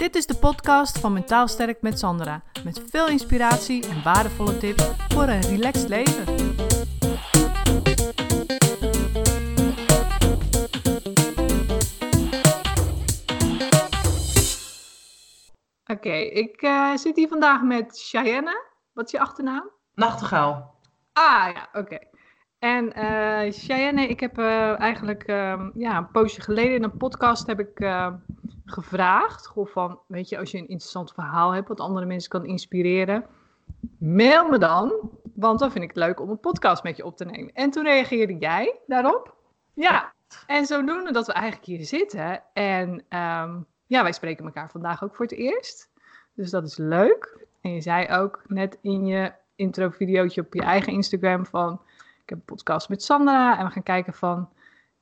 Dit is de podcast van Mentaal Sterk met Sandra. Met veel inspiratie en waardevolle tips voor een relaxed leven. Oké, ik uh, zit hier vandaag met Cheyenne. Wat is je achternaam? Nachtegaal. Ah ja, oké. En uh, Cheyenne, ik heb uh, eigenlijk uh, ja, een poosje geleden in een podcast heb ik gevraagd. Gewoon van, weet je, als je een interessant verhaal hebt wat andere mensen kan inspireren, mail me dan. Want dan vind ik het leuk om een podcast met je op te nemen. En toen reageerde jij daarop. Ja, en zodoende dat we eigenlijk hier zitten. En um, ja, wij spreken elkaar vandaag ook voor het eerst. Dus dat is leuk. En je zei ook net in je intro-videootje op je eigen Instagram van... Ik heb een podcast met Sandra en we gaan kijken van...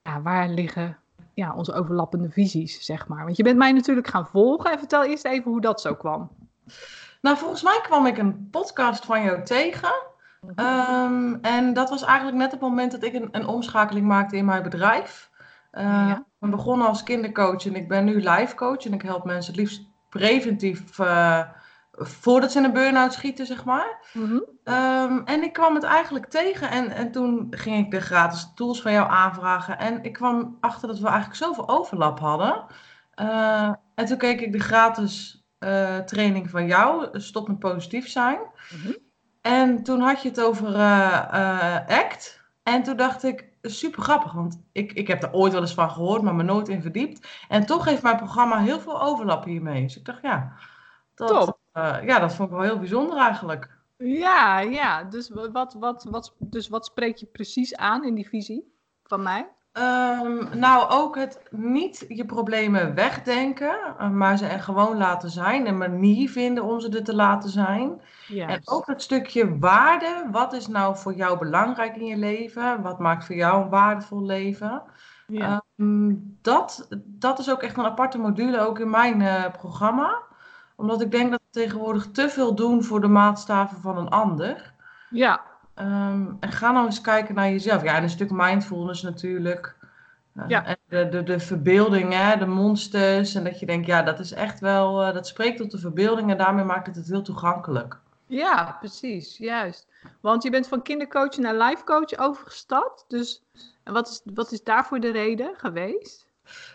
Ja, waar liggen ja, onze overlappende visies, zeg maar. Want je bent mij natuurlijk gaan volgen. En vertel eerst even hoe dat zo kwam. Nou, volgens mij kwam ik een podcast van jou tegen. Um, en dat was eigenlijk net het moment dat ik een, een omschakeling maakte in mijn bedrijf. Uh, ja. Ik begon als kindercoach en ik ben nu life coach. En ik help mensen het liefst preventief uh, voordat ze in een burn-out schieten, zeg maar. Mm -hmm. um, en ik kwam het eigenlijk tegen en, en toen ging ik de gratis tools van jou aanvragen. En ik kwam achter dat we eigenlijk zoveel overlap hadden. Uh, en toen keek ik de gratis uh, training van jou, Stop met positief zijn. Mm -hmm. En toen had je het over ACT. En toen dacht ik, super grappig, want ik, ik heb er ooit wel eens van gehoord, maar me nooit in verdiept. En toch heeft mijn programma heel veel overlap hiermee. Dus ik dacht, ja, dat, Top. Uh, ja, dat vond ik wel heel bijzonder eigenlijk. Ja, ja. Dus wat, wat, wat, dus wat spreek je precies aan in die visie van mij? Um, nou, ook het niet je problemen wegdenken, maar ze er gewoon laten zijn. Een manier vinden om ze er te laten zijn. Yes. En ook het stukje waarde. Wat is nou voor jou belangrijk in je leven? Wat maakt voor jou een waardevol leven? Ja. Um, dat, dat is ook echt een aparte module ook in mijn uh, programma omdat ik denk dat we tegenwoordig te veel doen voor de maatstaven van een ander. Ja. Um, en ga nou eens kijken naar jezelf. Ja, en een stuk mindfulness natuurlijk. Uh, ja. En de, de, de verbeelding, hè, de monsters. En dat je denkt, ja, dat is echt wel, uh, dat spreekt tot de verbeelding en daarmee maakt het het heel toegankelijk. Ja, precies, juist. Want je bent van kindercoach naar lifecoach overgestapt. Dus en wat is, wat is daarvoor de reden geweest?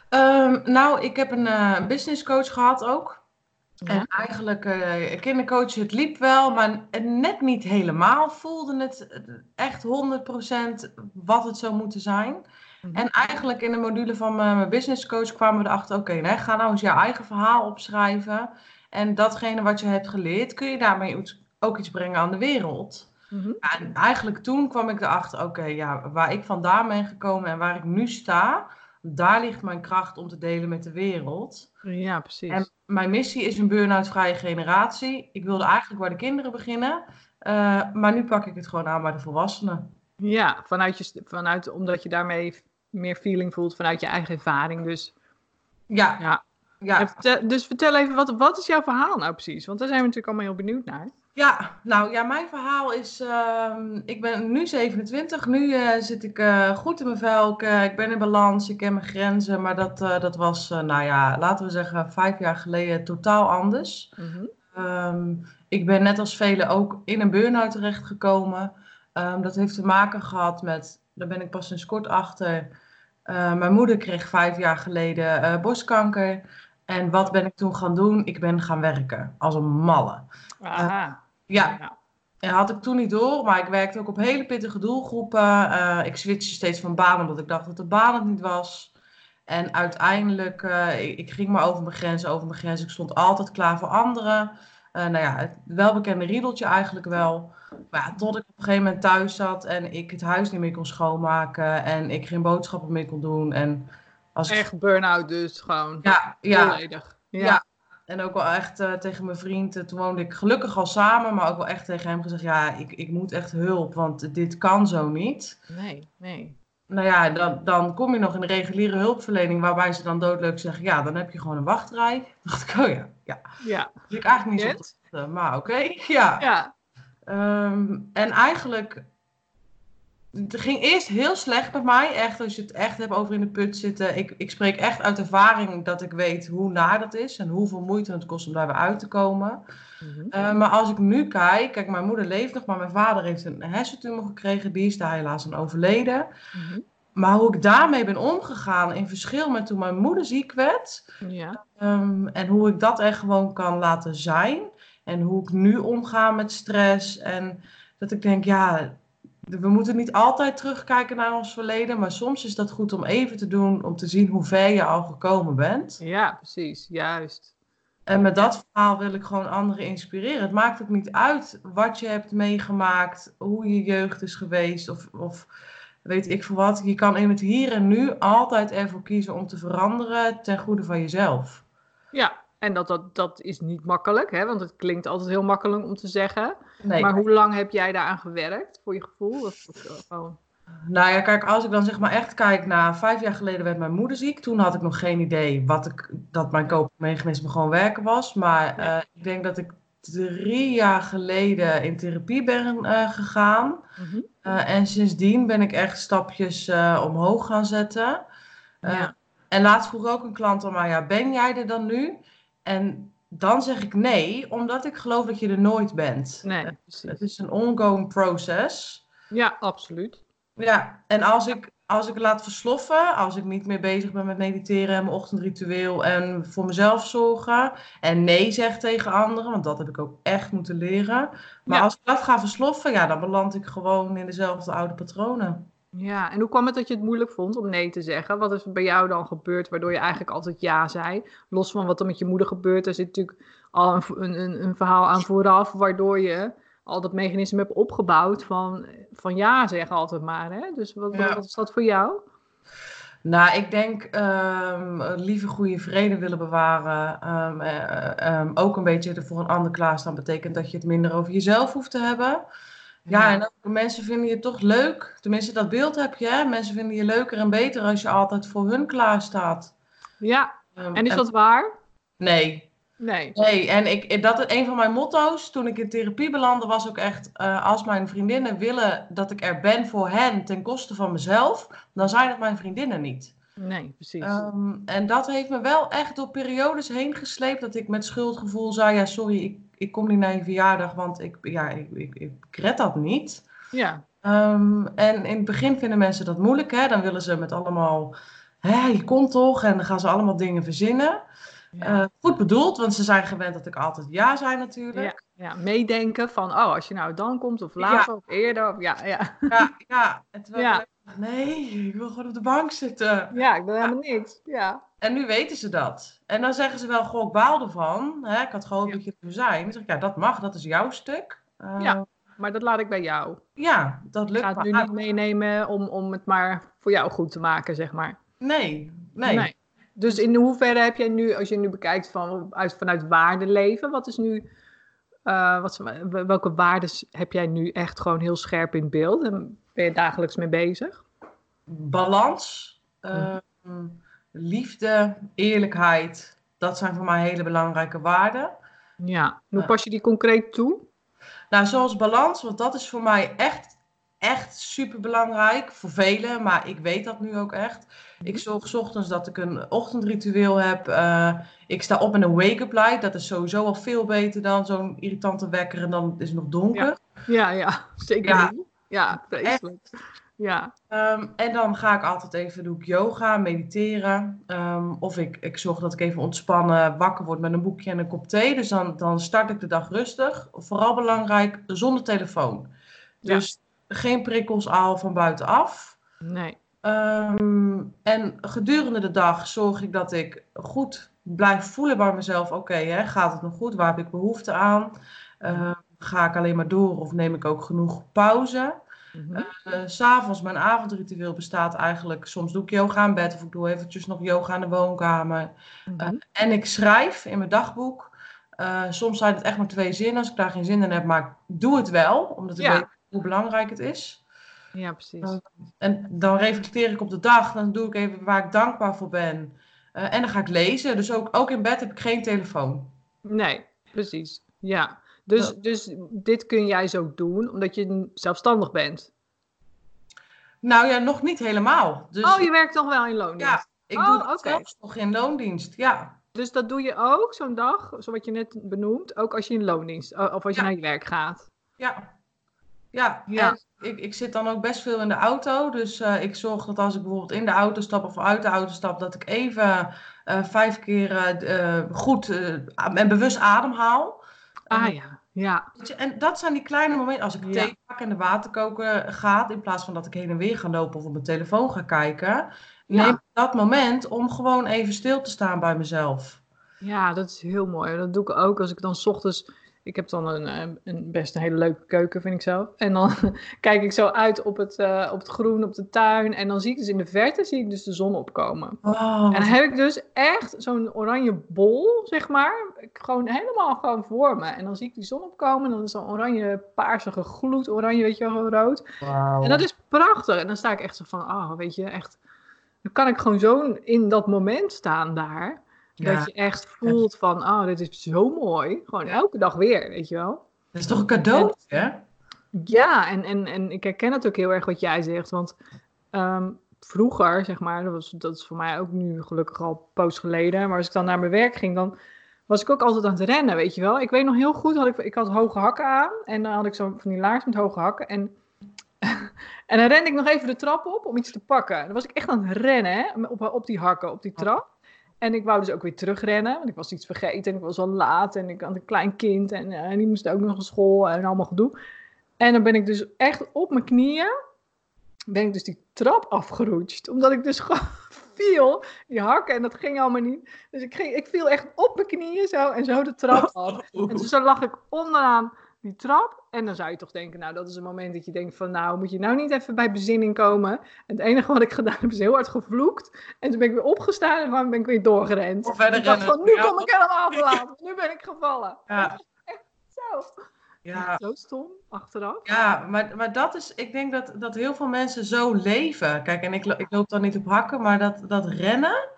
Um, nou, ik heb een uh, business coach gehad ook. Ja. En eigenlijk, uh, kindercoach, het liep wel, maar net niet helemaal. Voelde het echt 100% wat het zou moeten zijn. Mm-hmm. En eigenlijk in de module van mijn business coach kwamen we erachter, oké, okay, ga nou eens je eigen verhaal opschrijven. En datgene wat je hebt geleerd, kun je daarmee ook iets brengen aan de wereld. Mm-hmm. En eigenlijk toen kwam ik erachter, oké, okay, ja, waar ik vandaan ben gekomen en waar ik nu sta, daar ligt mijn kracht om te delen met de wereld. Ja, precies. En mijn missie is een burn-out vrije generatie. Ik wilde eigenlijk bij de kinderen beginnen. Uh, maar nu pak ik het gewoon aan bij de volwassenen. Ja, vanuit je, vanuit, omdat je daarmee meer feeling voelt vanuit je eigen ervaring. Dus ja. ja. ja. Vertel, dus vertel even, wat, wat is jouw verhaal nou precies? Want daar zijn we natuurlijk allemaal heel benieuwd naar. Ja, nou ja, mijn verhaal is, uh, ik ben nu 27, nu uh, zit ik uh, goed in mijn vel, ik, ik, ben in balans, ik ken mijn grenzen, maar dat, dat was, nou ja, laten we zeggen, vijf jaar geleden totaal anders. Mm-hmm. Um, ik ben net als velen ook in een burn-out terechtgekomen. Um, dat heeft te maken gehad met, daar ben ik pas sinds kort achter, mijn moeder kreeg vijf jaar geleden borstkanker. En wat ben ik toen gaan doen? Ik ben gaan werken als een malle. Aha. Ja. ja. En had ik toen niet door, maar ik werkte ook op hele pittige doelgroepen. Uh, ik switchte steeds van baan omdat ik dacht dat de baan het niet was. En uiteindelijk, uh, ik, ik, ging maar over mijn grens, over mijn grens. Ik stond altijd klaar voor anderen. Uh, nou ja, het welbekende riedeltje eigenlijk wel. Maar ja, tot ik op een gegeven moment thuis zat en ik het huis niet meer kon schoonmaken. En ik geen boodschappen meer kon doen. En als Echt burn-out dus, gewoon. Ja, ja. Volledig. Ja. ja. En ook wel echt uh, tegen mijn vriend, uh, toen woonde ik gelukkig al samen, maar ook wel echt tegen hem gezegd, ja, ik, ik moet echt hulp, want dit kan zo niet. Nee, nee. Nou ja, dan, dan kom je nog in de reguliere hulpverlening, waarbij ze dan doodleuk zeggen, ja, dan heb je gewoon een wachtrij. Dan dacht ik, oh ja, ja. Ja. Dus ik eigenlijk niet zo, maar oké, okay. ja. Ja. Um, en eigenlijk het ging eerst heel slecht met mij. Echt, als je het echt hebt over in de put zitten. Ik, ik spreek echt uit ervaring dat ik weet hoe naar dat is. En hoeveel moeite het kost om daar weer uit te komen. Mhm. Eh, maar als ik nu kijk, kijk, mijn moeder leeft nog, maar mijn vader heeft een hersentumor gekregen. Die is daar helaas aan overleden. Mhm. Maar hoe ik daarmee ben omgegaan in verschil met toen mijn moeder ziek werd. Ja. Ehm, en hoe ik dat er gewoon kan laten zijn. En hoe ik nu omga met stress. En dat ik denk, ja, we moeten niet altijd terugkijken naar ons verleden. Maar soms is dat goed om even te doen. Om te zien hoe ver je al gekomen bent. Ja, precies. Juist. En met dat verhaal wil ik gewoon anderen inspireren. Het maakt ook niet uit wat je hebt meegemaakt. Hoe je jeugd is geweest. Of... of weet ik veel wat. Je kan in het hier en nu altijd ervoor kiezen om te veranderen ten goede van jezelf. Ja, en dat, dat, dat is niet makkelijk, hè? want het klinkt altijd heel makkelijk om te zeggen. Nee. Maar hoe lang heb jij daaraan gewerkt, voor je gevoel? Of, of, Nou ja, kijk, als ik dan zeg maar echt kijk naar vijf jaar geleden werd mijn moeder ziek. Toen had ik nog geen idee wat ik, dat mijn koopmechanisme gewoon werken was. Maar uh, ik denk dat ik drie jaar geleden in therapie ben uh, gegaan. Mhm. uh, en sindsdien ben ik echt stapjes omhoog gaan zetten. Ja. En laatst vroeg ook een klant aan mij, ja, ben jij er dan nu? En dan zeg ik nee, omdat ik geloof dat je er nooit bent. Nee, precies. Het is een ongoing process. Ja, absoluut. Ja, en als ik als ik laat versloffen, als ik niet meer bezig ben met mediteren en mijn ochtendritueel en voor mezelf zorgen en nee zeg tegen anderen, want dat heb ik ook echt moeten leren. Maar als ik dat ga versloffen, ja, dan beland ik gewoon in dezelfde oude patronen. Ja, en hoe kwam het dat je het moeilijk vond om nee te zeggen? Wat is er bij jou dan gebeurd waardoor je eigenlijk altijd ja zei? Los van wat er met je moeder gebeurt, er zit natuurlijk al een, een, een verhaal aan vooraf, waardoor je al dat mechanisme heb opgebouwd van, van ja zeggen altijd maar. Hè? Dus wat, wat is dat voor jou? Nou, ik denk um, lieve goede vrede willen bewaren. Um, uh, um, ook een beetje er voor een ander klaarstaan betekent dat je het minder over jezelf hoeft te hebben. Ja, en ook, mensen vinden je toch leuk. Tenminste, dat beeld heb je. Hè? Mensen vinden je leuker en beter als je altijd voor hun klaar staat. Ja, en is dat waar? Nee, Nee. Nee, en ik, dat een van mijn motto's toen ik in therapie belandde was ook echt: uh, als mijn vriendinnen willen dat ik er ben voor hen ten koste van mezelf, dan zijn het mijn vriendinnen niet. Nee, precies. Um, en dat heeft me wel echt door periodes heen gesleept dat ik met schuldgevoel zei: ja, sorry, ik, ik kom niet naar je verjaardag, want ik, ja, ik, ik, ik red dat niet. Ja. Um, en in het begin vinden mensen dat moeilijk, hè? Dan willen ze met allemaal, hè, je komt toch, en dan gaan ze allemaal dingen verzinnen. Uh, goed bedoeld, want ze zijn gewend dat ik altijd ja zei natuurlijk. Ja, ja. meedenken van, oh, als je nou dan komt of later of eerder. Of, ja, ja. ja, ja. En ja. nee, ik wil gewoon op de bank zitten. Ja, ik ben helemaal niks. Ja. En nu weten ze dat. En dan zeggen ze wel, goh, ik baal ervan. Hè? Ik had gehoopt dat je er zijn. Dan zeg ik, ja, dat mag, dat is jouw stuk. Uh, ja, maar dat laat ik bij jou. Ja, dat lukt. Ik ga het nu niet meenemen om, om het maar voor jou goed te maken, zeg maar. Nee, nee. nee. Dus in hoeverre heb jij nu, als je nu bekijkt van, uit, vanuit waarde leven, wat is nu, uh, wat, welke waarden heb jij nu echt gewoon heel scherp in beeld en ben je dagelijks mee bezig? Balans, uh, liefde, eerlijkheid, dat zijn voor mij hele belangrijke waarden. Ja, hoe pas je die concreet toe? Nou, zoals balans, want dat is voor mij echt echt super belangrijk voor velen, maar ik weet dat nu ook echt. Ik mhm. zorg ochtends dat ik een ochtendritueel heb. Uh, ik sta op met een wake-up light. Dat is sowieso al veel beter dan zo'n irritante wekker en dan is het nog donker. Ja, ja, zeker. Ja, ja vreselijk. Ja. Um, en dan ga ik altijd even doe ik yoga, mediteren. Um, of ik, ik zorg dat ik even ontspannen, wakker word met een boekje en een kop thee. Dus dan, dan start ik de dag rustig. Vooral belangrijk, zonder telefoon. Dus geen prikkels al van buitenaf. Nee. Um, en gedurende de dag zorg ik dat ik goed blijf voelen bij mezelf. Oké, okay, gaat het nog goed? Waar heb ik behoefte aan? Uh, ga ik alleen maar door of neem ik ook genoeg pauze? Mm -hmm. uh, S'avonds, mijn avondritueel bestaat eigenlijk... Soms doe ik yoga in bed of ik doe eventjes nog yoga in de woonkamer. Mm -hmm. uh, en ik schrijf in mijn dagboek. Uh, soms zijn het echt maar twee zinnen als ik daar geen zin in heb. Maar ik doe het wel, omdat ik ja. weet hoe belangrijk het is. Ja, precies. En dan reflecteer ik op de dag. Dan doe ik even waar ik dankbaar voor ben. En dan ga ik lezen. Dus ook, ook in bed heb ik geen telefoon. Nee, precies. Ja. Dus, ja. dus dit kun jij zo doen omdat je zelfstandig bent. Nou ja, nog niet helemaal. Dus, oh, je werkt toch wel in loondienst? Ja, ik oh, doe het zelfs nog in loondienst, ja. Dus dat doe je ook, zo'n dag, zoals je net benoemt, ook als je in loondienst, of als je Ja. naar je werk gaat. Ja. Ja, Ja. ik, ik zit dan ook best veel in de auto. Dus eh, ik zorg dat als ik bijvoorbeeld in de auto stap of uit de auto stap, dat ik even eh, vijf keer eh, goed en bewust ademhaal. Ah ja, ja. En dat zijn die kleine momenten. Als ik Ja. thee pak en de water koken gaat, in plaats van dat ik heen en weer ga lopen of op mijn telefoon ga kijken, neem ik dat moment om gewoon even stil te staan bij mezelf. Ja, dat is heel mooi. Dat doe ik ook als ik dan 's ochtends. Ik heb dan een, eh, een best een hele leuke keuken, vind ik zelf. En dan kijk ik zo uit op het, eh, op het groen, op de tuin. En dan zie ik dus in de verte zie ik dus de zon opkomen. En dan heb ik dus echt zo'n oranje bol, zeg maar. Gewoon helemaal gewoon voor me. En dan zie ik die zon opkomen. En dan is zo'n oranje, paarsige gloed, oranje, weet je wel, rood. En dat is prachtig. En dan sta ik echt zo van, oh, weet je, echt. Dan kan ik gewoon zo in dat moment staan daar. Ja, Dat je echt voelt van, oh, dit is zo mooi. Gewoon elke dag weer, weet je wel. dat is toch een cadeau, hè? Ja, en, en, en ik herken het ook heel erg wat jij zegt. Want ehm, vroeger, zeg maar, dat, was, dat is voor mij ook nu gelukkig al poos geleden. Maar als ik dan naar mijn werk ging, dan was ik ook altijd aan het rennen, weet je wel. Ik weet nog heel goed, had ik, ik had hoge hakken aan. En dan had ik zo van die laars met hoge hakken. En, en dan rende ik nog even de trap op om iets te pakken. Dan was ik echt aan het rennen, hè, op, op die hakken, op die trap. En ik wou dus ook weer terugrennen, want ik was iets vergeten en ik was al laat en ik had een klein kind en, eh, en die moest ook nog naar school en allemaal gedoe. En dan ben ik dus echt op mijn knieën, ben ik dus die trap afgeroetst, omdat ik dus gewoon viel, die hakken en dat ging allemaal niet. Dus ik, ging, ik viel echt op mijn knieën zo en zo de trap af. En dus zo lag ik onderaan die trap. En dan zou je toch denken, nou, dat is een moment dat je denkt van, nou, moet je nou niet even bij bezinning komen? En het enige wat ik gedaan heb, is heel hard gevloekt. En toen ben ik weer opgestaan en dan ben ik weer doorgerend. Of verder ik dacht van, nu kom ik helemaal te laat. Nu ben ik gevallen. Ja, Zo. ja. Zo stom, achteraf. Ja, maar, maar dat is, ik denk dat, dat heel veel mensen zo leven. Kijk, en ik, ik loop dan niet op hakken, maar dat, dat rennen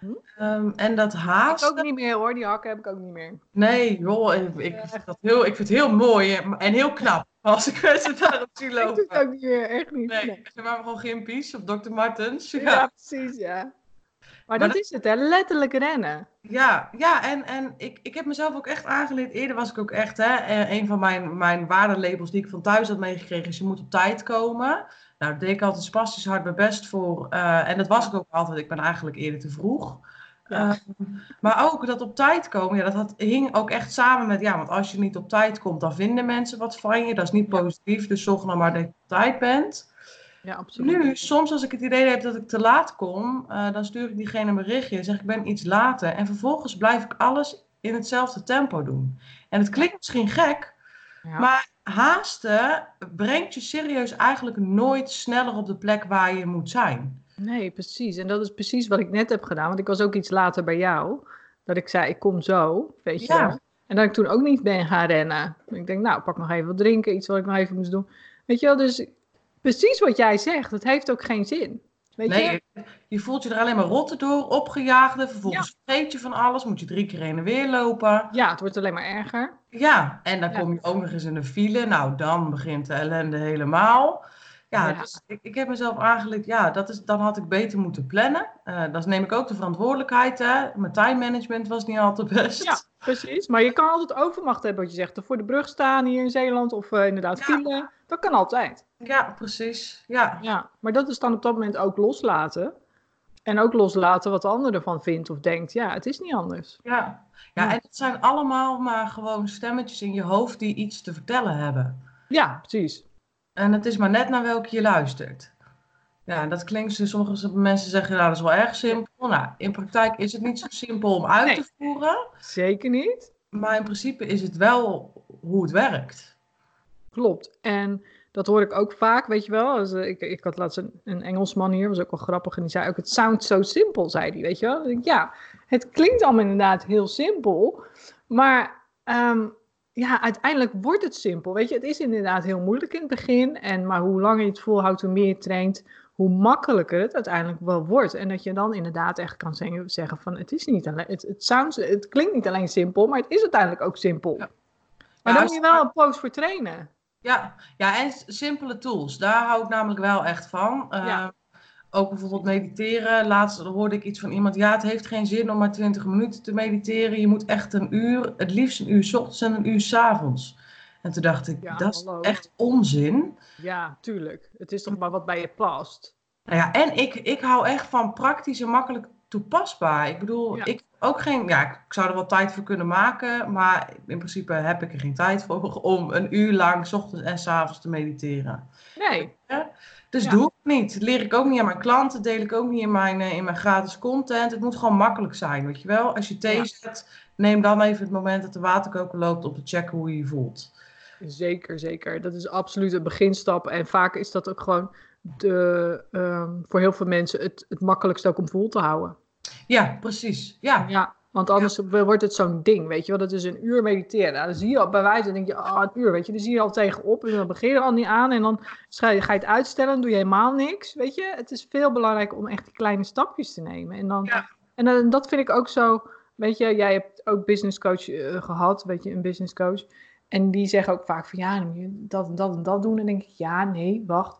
Hm? ehm, en dat Ik haasten. ook niet meer hoor, die hakken heb ik ook niet meer. Nee, joh, ik, ik, vind dat heel, ik vind het heel mooi en- heel knap als ik mensen daarop zie Ik doe lopen. het ook niet meer, echt niet. Nee, Nee. ze waren gewoon Gimpies of Dr. Martens. Ja, precies, ja. Maar, Maar dat, is het, hè? Letterlijk rennen. ja, en, en ik, ik heb mezelf ook echt aangeleerd. Eerder was ik ook echt, hè, eh, een van mijn, mijn waardelabels die ik van thuis had meegekregen is je moet op tijd komen. Nou, daar deed ik altijd spastisch hard mijn best voor. eh, en dat was ik ook altijd. Ik ben eigenlijk eerder te vroeg. Ja. Ehm, maar ook dat op tijd komen, ja, dat had, hing ook echt samen met, ja, want als je niet op tijd komt, dan vinden mensen wat van je. Dat is niet positief, dus zorg nou maar dat je op tijd bent. Ja, absoluut. Nu, soms als ik het idee heb dat ik te laat kom, eh, dan stuur ik diegene een berichtje en zeg ik ben iets later. En vervolgens blijf ik alles in hetzelfde tempo doen. En het klinkt misschien gek, Ja. maar haasten brengt je serieus eigenlijk nooit sneller op de plek waar je moet zijn. Nee, precies. En dat is precies wat ik net heb gedaan. Want ik was ook iets later bij jou. Dat ik zei, ik kom zo, weet je Ja. wel. En dat ik toen ook niet ben gaan rennen. Ik denk, nou, pak nog even wat drinken. Iets wat ik nog even moest doen. Weet je wel, dus precies wat jij zegt. Het heeft ook geen zin. Weet je? Nee, je voelt je er alleen maar rotte door, opgejaagde. Vervolgens vergeet je van alles, moet je drie keer heen en weer lopen. Ja, het wordt alleen maar erger. Ja, en dan Ja. kom je ook nog eens in een file. Nou, dan begint de ellende helemaal. Ja, Ja. dus ik, ik heb mezelf aangeleerd, ja, dat is, dan had ik beter moeten plannen. Eh dan neem ik ook de verantwoordelijkheid. Hè. Mijn time management was niet altijd best. Ja, precies. Maar je kan altijd overmacht hebben wat je zegt. Voor de brug staan hier in Zeeland of eh, inderdaad Ja. file. Dat kan altijd. Ja, precies. Ja. Ja, maar dat is dan op dat moment ook loslaten. En ook loslaten wat de ander ervan vindt of denkt. Ja, het is niet anders. Ja. ja, Ja. en het zijn allemaal maar gewoon stemmetjes in je hoofd die iets te vertellen hebben. Ja, precies. En het is maar net naar welke je luistert. Ja, dat klinkt, zo- sommige mensen zeggen, nou, dat is wel erg simpel. Nou, in praktijk is het niet zo simpel om uit Nee. te voeren. Zeker niet. Maar in principe is het wel hoe het werkt. Klopt. En dat hoor ik ook vaak, weet je wel. Eh, ik, ik had laatst een, een Engelsman hier, was ook wel grappig. En die zei ook, het sounds so simple, zei hij, weet je wel. Ik, ja, het klinkt allemaal inderdaad heel simpel. Maar ehm, ja, uiteindelijk wordt het simpel. Weet je, het is inderdaad heel moeilijk in het begin. En, maar hoe langer je het volhoudt, hoe meer je traint, hoe makkelijker het uiteindelijk wel wordt. En dat je dan inderdaad echt kan zeggen, van, het is niet alleen, het, het, sounds, het klinkt niet alleen simpel, maar het is uiteindelijk ook simpel. Ja. Maar Ja, als moet je je wel een poos voor trainen. Ja, ja, en simpele tools. Daar hou ik namelijk wel echt van. Ja. Uh, ook bijvoorbeeld mediteren. Laatst hoorde ik iets van iemand. Ja, het heeft geen zin om maar 20 minuten te mediteren. Je moet echt een uur, het liefst een uur s ochtends en een uur s avonds. En toen dacht ik, Ja, dat is hallo. echt onzin. Ja, tuurlijk. Het is toch maar wat bij je past. Nou ja, en ik, ik hou echt van praktisch en makkelijk toepasbaar. Ik bedoel, Ja. ik ook geen, ja, ik zou er wel tijd voor kunnen maken, maar in principe heb ik er geen tijd voor om een uur lang, s ochtends en s avonds te mediteren. Nee. Dus Ja. doe ik niet. Dat leer ik ook niet aan mijn klanten, deel ik ook niet in mijn, eh, in mijn gratis content. Het moet gewoon makkelijk zijn, weet je wel. Als je thee Ja. zet, neem dan even het moment dat de waterkoker loopt om te checken hoe je je voelt. Zeker, zeker. Dat is absoluut een beginstap. En vaak is dat ook gewoon de, ehm, voor heel veel mensen het, het makkelijkste ook om vol te houden. Ja, precies. Ja, Ja, want anders wordt het zo'n ding, weet je wel. Dat is een uur mediteren. Nou, dan zie je al bij wijze, dan denk je, ah, een uur, weet je. Dan zie je al tegenop en dan begin je er al niet aan. En dan ga je, het uitstellen, dan doe je helemaal niks, weet je. Het is veel belangrijker om echt die kleine stapjes te nemen. En, dan, Ja. en dan, dat vind ik ook zo, weet je. Jij hebt ook business coach eh, gehad, weet je, een business coach. En die zeggen ook vaak van, ja, dan moet je dat en dat en dat doen. En dan denk ik, ja, nee, wacht.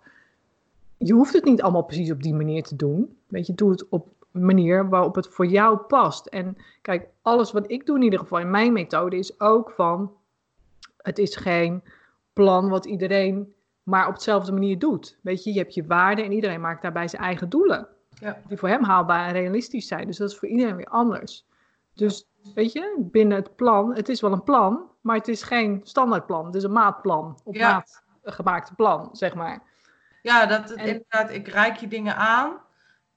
Je hoeft het niet allemaal precies op die manier te doen. Weet je, doe het op manier waarop het voor jou past. En kijk, alles wat ik doe in ieder geval in mijn methode is ook van, het is geen plan wat iedereen maar op dezelfde manier doet. Weet je, je hebt je waarden en iedereen maakt daarbij zijn eigen doelen. Ja. Die voor hem haalbaar en realistisch zijn. Dus dat is voor iedereen weer anders. Dus weet je, binnen het plan, het is wel een plan, maar het is geen standaardplan. Het is een maatplan, op Ja. maat gemaakte plan, zeg maar. Ja, dat, En- inderdaad, ik reik je dingen aan.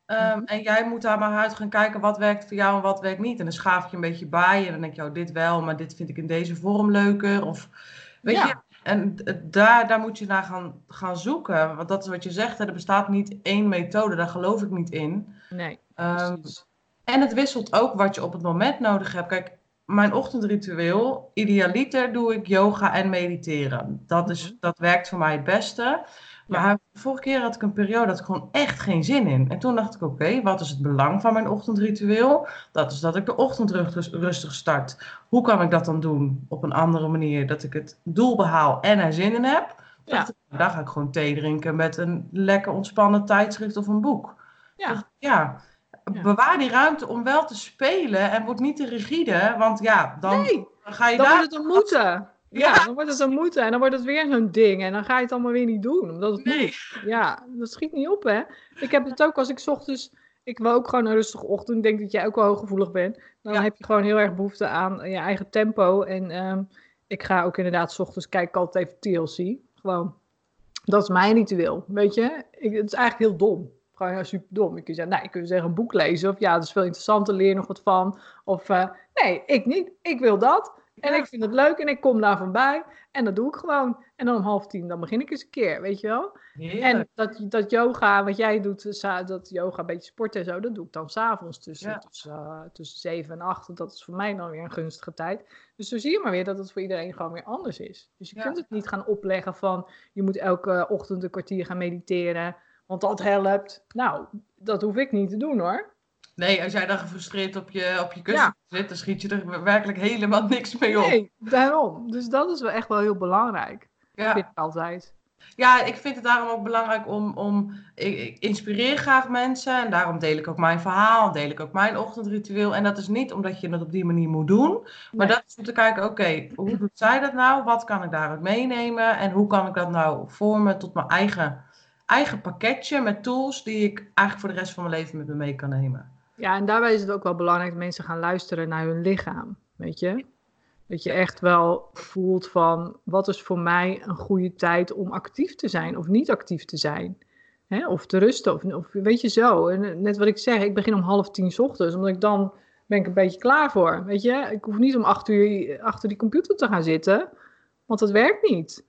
Ehm, Mhm. En jij moet daar maar uit gaan kijken wat werkt voor jou en wat werkt niet. En dan schaaf je een beetje bij. En dan denk je, oh, dit wel, maar dit vind ik in deze vorm leuker. Of, weet Ja. je, en daar, daar moet je naar gaan, gaan zoeken. Want dat is wat je zegt, hè, er bestaat niet één methode. Daar geloof ik niet in. Nee, Ehm, precies. en het wisselt ook wat je op het moment nodig hebt. Kijk, mijn ochtendritueel, idealiter doe ik yoga en mediteren. Dat, is, Mhm. dat werkt voor mij het beste. Maar vorige keer had ik een periode dat ik gewoon echt geen zin in. En toen dacht ik, oké, wat is het belang van mijn ochtendritueel? Dat is dat ik de ochtend rust- rustig start. Hoe kan ik dat dan doen op een andere manier? Dat ik het doel behaal en er zin in heb. Ja. Dacht ik, nou, dan ga ik gewoon thee drinken met een lekker ontspannen tijdschrift of een boek. Ja. Ik, ja. Ja. Bewaar die ruimte om wel te spelen en word niet te rigide, want ja, dan Nee, ga je dan daar... wordt het een moeten. Ja, dan wordt het een moeten. En dan wordt het weer zo'n ding. En dan ga je het allemaal weer niet doen, omdat het Nee. moet. Ja, dat schiet niet op, hè. Ik heb het ook als ik 's ochtends... Ik wil ook gewoon een rustige ochtend. Ik denk dat jij ook wel hooggevoelig bent. Dan Ja. heb je gewoon heel erg behoefte aan je eigen tempo. En ehm, ik ga ook inderdaad 's ochtends kijken ik altijd even TLC. Gewoon, dat is mijn ritueel, weet je. Ik, het is eigenlijk heel dom. Gewoon heel super dom. Je kunt zeggen, nou, je kunt zeggen een boek lezen. Of ja, dat is veel interessanter, leer nog wat van. Of eh, nee, ik niet. Ik wil dat. En ik vind het leuk en ik kom daar van bij. En dat doe ik gewoon. En dan om half tien, dan begin ik eens een keer, weet je wel. Heerlijk. En dat, dat yoga, wat jij doet, sa- dat yoga, een beetje sporten en zo, dat doe ik dan s'avonds tussen, Ja. tussen, eh, tussen zeven en acht. Dat is voor mij dan weer een gunstige tijd. Dus zo zie je maar weer dat het voor iedereen gewoon weer anders is. Dus je Ja. kunt het niet gaan opleggen van, je moet elke ochtend een kwartier gaan mediteren, want dat helpt. Nou, dat hoef ik niet te doen hoor. Nee, als jij dan gefrustreerd op je, op je kussen zit, dan schiet je er werkelijk helemaal niks mee op. Nee, daarom. Dus dat is wel echt wel heel belangrijk. Ja. Vind ik altijd. ja, ik vind het daarom ook belangrijk om, om ik, ik inspireer graag mensen en daarom deel ik ook mijn verhaal, deel ik ook mijn ochtendritueel. En dat is niet omdat je het op die manier moet doen, maar Nee. dat is om te kijken, oké, hoe doet zij dat nou? Wat kan ik daaruit meenemen? En hoe kan ik dat nou vormen tot mijn eigen, eigen pakketje met tools die ik eigenlijk voor de rest van mijn leven met me mee kan nemen? Ja, en daarbij is het ook wel belangrijk dat mensen gaan luisteren naar hun lichaam. Weet je? Dat je echt wel voelt van wat is voor mij een goede tijd om actief te zijn of niet actief te zijn. Hè? Of te rusten. Of, of weet je zo. En eh, net wat ik zeg, ik begin om half tien 's ochtends, omdat ik dan ben ik een beetje klaar voor. Weet je, ik hoef niet om acht uur achter die computer te gaan zitten, want dat werkt niet.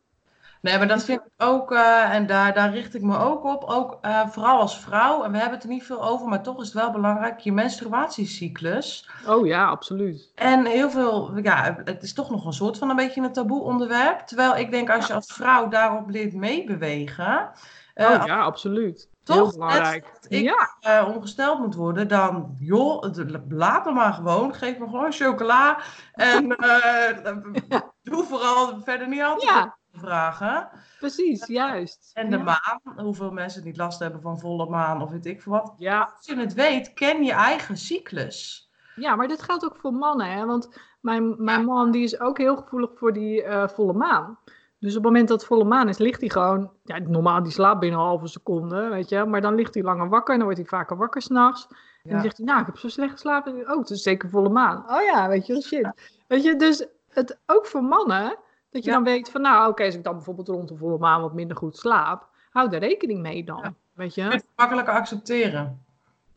Nee, maar dat vind ik ook, eh, en daar, daar richt ik me ook op, ook eh, vooral als vrouw, en we hebben het er niet veel over, maar toch is het wel belangrijk, je menstruatiecyclus. Oh ja, absoluut. En heel veel, ja, het is toch nog een soort van een beetje een taboe onderwerp. Terwijl ik denk, als je als vrouw daarop leert meebewegen, eh, Oh ja, absoluut. toch Heel net belangrijk. als ik Ja, ongesteld moet worden, dan joh, laat me maar gewoon, geef me gewoon chocola. En doe vooral verder niet altijd ja. Vragen. Precies, juist. En de Ja. maan, hoeveel mensen niet last hebben van volle maan of weet ik veel wat. Ja, Als je het weet, ken je eigen cyclus. Ja, maar dit geldt ook voor mannen, hè? Want mijn, mijn man die is ook heel gevoelig voor die eh, volle maan. Dus op het moment dat het volle maan is, ligt hij gewoon... Ja, normaal die slaapt binnen een halve seconde, weet je. Maar dan ligt hij langer wakker en dan wordt hij vaker wakker s'nachts. En dan zegt hij, nou, ik heb zo slecht geslapen. Oh, het is zeker volle maan. Oh ja, weet je shit. Weet je, dus het, ook voor mannen, dat je Ja. dan weet van... Nou, oké, als ik dan bijvoorbeeld rond de volle maan wat minder goed slaap... Hou daar rekening mee dan, Ja. weet Je het makkelijker accepteren.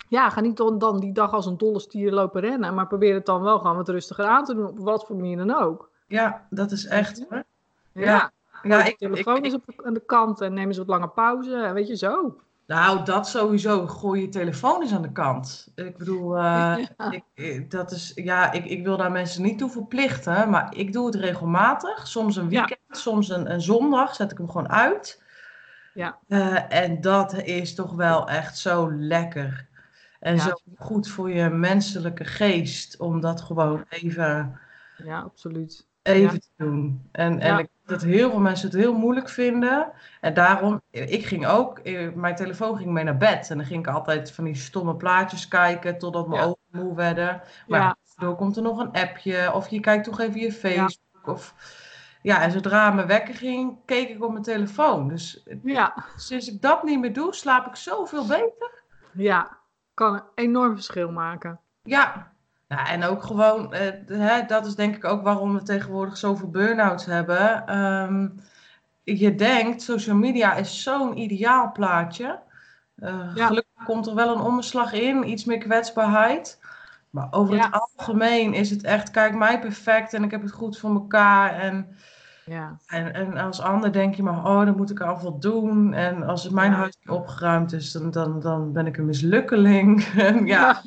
Ja, ga niet dan, dan die dag als een dolle stier lopen rennen, maar probeer het dan wel gewoon wat rustiger aan te doen, op wat voor manier dan ook. Ja, dat is echt. Ja, Ja. Ja, de ik, telefoon ik- is op de, aan de kant en neem eens wat lange pauze, weet je zo. Nou, dat sowieso. Gooi je telefoon eens aan de kant. Ik bedoel, eh, Ja. ik, ik- dat is, ja, ik, ik wil daar mensen niet toe verplichten, maar ik doe het regelmatig. Soms een Ja. weekend, soms een, een zondag zet ik hem gewoon uit. Ja. Eh, en dat is toch wel echt zo lekker. En Ja. zo goed voor je menselijke geest om dat gewoon even, Ja, absoluut. Even Ja. te doen. En, en Ja. ik dat heel veel mensen het heel moeilijk vinden. En daarom, ik ging ook, eh, mijn telefoon ging mee naar bed. En dan ging ik altijd van die stomme plaatjes kijken totdat mijn Ja. ogen moe werden. Maar Ja. door komt er nog een appje of je kijkt toch even je Facebook. Of, ja, en zodra mijn wekker ging, keek ik op mijn telefoon. Dus Ja, sinds ik dat niet meer doe, slaap ik zoveel beter. ja, kan een enorm verschil maken. Ja, ja en ook gewoon, eh, hè, dat is denk ik ook waarom we tegenwoordig zoveel burn-outs hebben. Ehm, je denkt, social media is zo'n ideaal plaatje. Eh, Ja. Gelukkig komt er wel een omslag in, iets meer kwetsbaarheid. Maar over Ja. het algemeen is het echt, kijk mij perfect en ik heb het goed voor elkaar. En, Ja, en, en als ander denk je maar, oh, dan moet ik al wat doen. En als mijn Ja. huis niet opgeruimd is, dan, dan, dan ben ik een mislukkeling. En ja,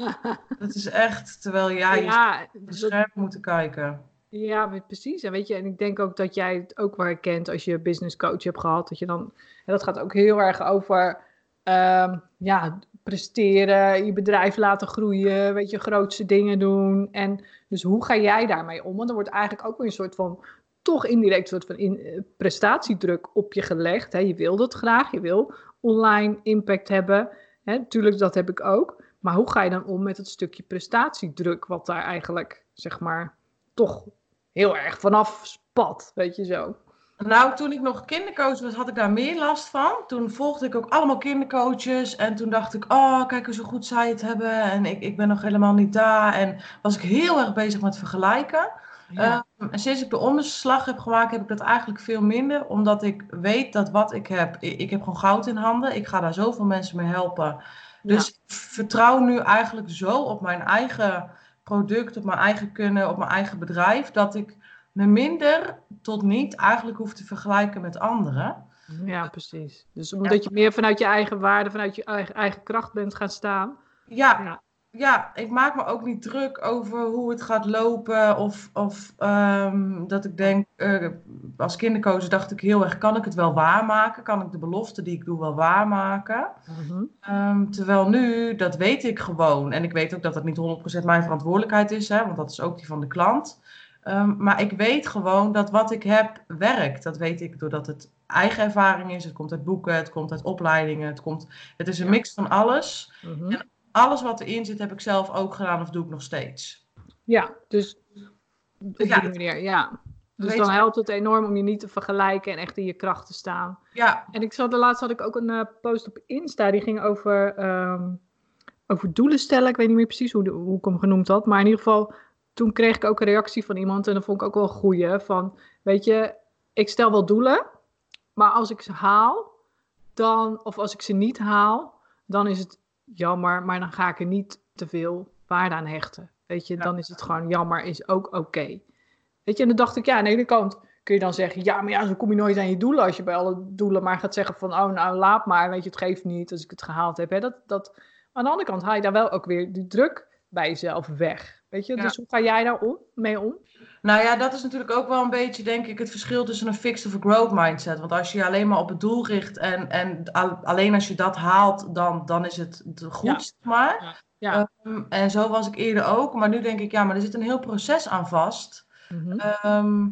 dat is echt, terwijl ja, je ja, dat- scherm moeten kijken. Ja, precies. En weet je, en ik denk ook dat jij het ook wel herkent als je business coach hebt gehad. Dat je dan, en dat gaat ook heel erg over ehm, ja, presteren, je bedrijf laten groeien, weet je, grootste dingen doen. En dus hoe ga jij daarmee om? Want er wordt eigenlijk ook weer een soort van, toch indirect soort van in, eh, prestatiedruk op je gelegd. Hè? Je wil dat graag, je wil online impact hebben. Hè? Tuurlijk, dat heb ik ook. Maar hoe ga je dan om met het stukje prestatiedruk, wat daar eigenlijk, zeg maar, toch heel erg vanaf spat, weet je zo. Nou, toen ik nog kindercoach was, had ik daar meer last van. Toen volgde ik ook allemaal kindercoaches. En toen dacht ik, oh, kijk hoe zo goed zij het hebben. En ik, ik ben nog helemaal niet daar. En was ik heel erg bezig met vergelijken. Ja, Ehm, en sinds ik de omslag heb gemaakt, heb ik dat eigenlijk veel minder. Omdat ik weet dat wat ik heb, ik, ik heb gewoon goud in handen. Ik ga daar zoveel mensen mee helpen. Dus ik vertrouw nu eigenlijk zo op mijn eigen product, op mijn eigen kunnen, op mijn eigen bedrijf. Dat ik me minder tot niet eigenlijk hoef te vergelijken met anderen. ja, precies. Dus omdat je meer vanuit je eigen waarde, vanuit je eigen, eigen kracht bent gaan staan. Ja, Ja. Ja, ik maak me ook niet druk over hoe het gaat lopen. Of, of ehm, dat ik denk, eh, als kindercoach dacht ik heel erg, kan ik het wel waarmaken? Kan ik de belofte die ik doe wel waarmaken? Mhm. Ehm, terwijl nu, dat weet ik gewoon. En ik weet ook dat dat niet 100% mijn verantwoordelijkheid is, hè, want dat is ook die van de klant. Ehm, maar ik weet gewoon dat wat ik heb werkt. Dat weet ik doordat het eigen ervaring is. Het komt uit boeken, het komt uit opleidingen. Het, komt, het is een mix van alles. Mhm. Alles wat erin zit, heb ik zelf ook gedaan of doe ik nog steeds. Ja, dus op die Ja. manier, ja. Dus dan helpt het enorm om je niet te vergelijken en echt in je kracht te staan. Ja, En ik zat, de laatst had ik ook een eh, post op Insta, die ging over, ehm, over doelen stellen. Ik weet niet meer precies hoe, de- hoe ik hem genoemd had. Maar in ieder geval, toen kreeg ik ook een reactie van iemand. En dat vond ik ook wel een goeie. Van, weet je, ik stel wel doelen. Maar als ik ze haal, dan, of als ik ze niet haal, dan is het jammer. Maar dan ga ik er niet te veel waarde aan hechten. Weet je, Ja. dan is het gewoon jammer, is ook oké. Weet je, en dan dacht ik, ja, aan de ene kant kun je dan zeggen, ja, maar ja, zo kom je nooit aan je doelen als je bij alle doelen maar gaat zeggen van, oh, nou, laat maar, weet je, het geeft niet als ik het gehaald heb. Hè? Dat, dat, aan de andere kant haal je daar wel ook weer die druk bij jezelf weg. Weet je, Ja. dus hoe ga jij daar om, mee om? Nou ja, dat is natuurlijk ook wel een beetje, denk ik, het verschil tussen een fixed of een growth mindset. Want als je je alleen maar op het doel richt en, en al- alleen als je dat haalt, dan, dan is het goed, Ja. zeg maar. Ja. Ehm, en zo was ik eerder ook. Maar nu denk ik, ja, maar er zit een heel proces aan vast. Mhm. Ehm,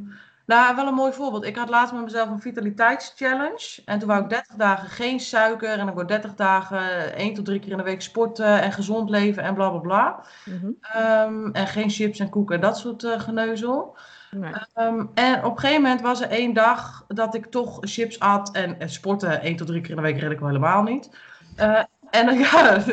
Nou, wel een mooi voorbeeld. Ik had laatst met mezelf een vitaliteitschallenge. En toen wou ik 30 dagen geen suiker. En ik wou 30 dagen één tot drie keer in de week sporten en gezond leven en bla bla bla. Mhm. Ehm, en geen chips en koeken en dat soort uh, geneuzel. Nee. Ehm, en op een gegeven moment was er één dag dat ik toch chips at. En, en sporten één tot drie keer in de week red ik wel helemaal niet. Eh, en dan ja,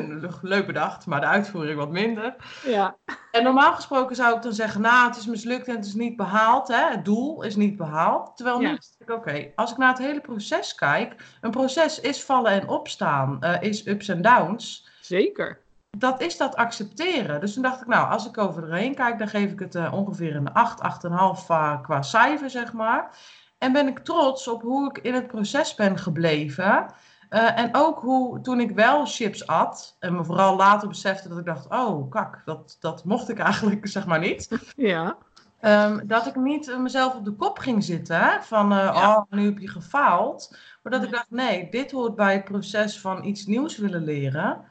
leuk bedacht, maar de uitvoering wat minder. Ja. En normaal gesproken zou ik dan zeggen, nou, het is mislukt en het is niet behaald. Hè? Het doel is niet behaald. Terwijl nu Ja. oké, als ik naar het hele proces kijk, een proces is vallen en opstaan, eh, is ups en downs. Zeker. Dat is dat accepteren. Dus toen dacht ik, nou, als ik over erheen kijk, dan geef ik het eh, ongeveer een 8, 8,5 uh, qua cijfer, zeg maar. En ben ik trots op hoe ik in het proces ben gebleven. Uh, en ook hoe toen ik wel chips at, en me vooral later besefte dat ik dacht, oh kak, dat, dat mocht ik eigenlijk zeg maar niet. Ja. Um, dat ik niet uh, mezelf op de kop ging zitten van, uh, Ja. oh nu heb je gefaald. Maar dat ik dacht, nee, dit hoort bij het proces van iets nieuws willen leren.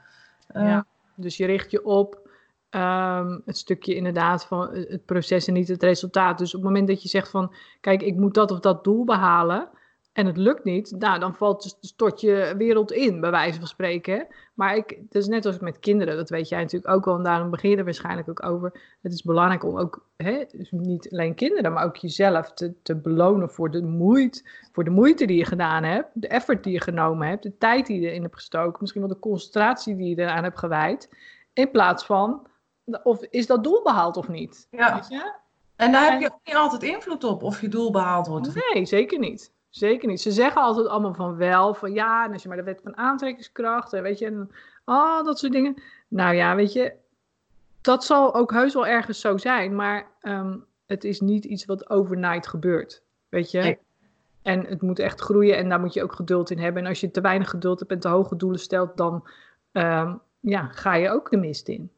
Uh, Ja. Dus je richt je op ehm, het stukje inderdaad van eh, het proces en niet het resultaat. Dus op het moment dat je zegt van, kijk, ik moet dat of dat doel behalen en het lukt niet, nou, dan valt dus, stort je wereld in, bij wijze van spreken. Maar ik, het is net als met kinderen, dat weet jij natuurlijk ook wel, en daarom begin je er waarschijnlijk ook over. Het is belangrijk om ook, hè, dus niet alleen kinderen, maar ook jezelf te, te belonen voor de, moeite, voor de moeite die je gedaan hebt, de effort die je genomen hebt, de tijd die je erin hebt gestoken, misschien wel de concentratie die je eraan hebt gewijd, in plaats van, of is dat doel behaald of niet? ja. Weet je? En daar heb je ook niet altijd invloed op of je doel behaald wordt. Nee, zeker niet. Zeker niet. Ze zeggen altijd allemaal van wel, van ja, en als je maar de wet van aantrekkingskracht, en weet je, en oh, dat soort dingen. Nou ja, weet je, dat zal ook heus wel ergens zo zijn, maar ehm, het is niet iets wat overnight gebeurt, weet je. Nee. En het moet echt groeien en daar moet je ook geduld in hebben. En als je te weinig geduld hebt en te hoge doelen stelt, dan ehm, ja, ga je ook de mist in.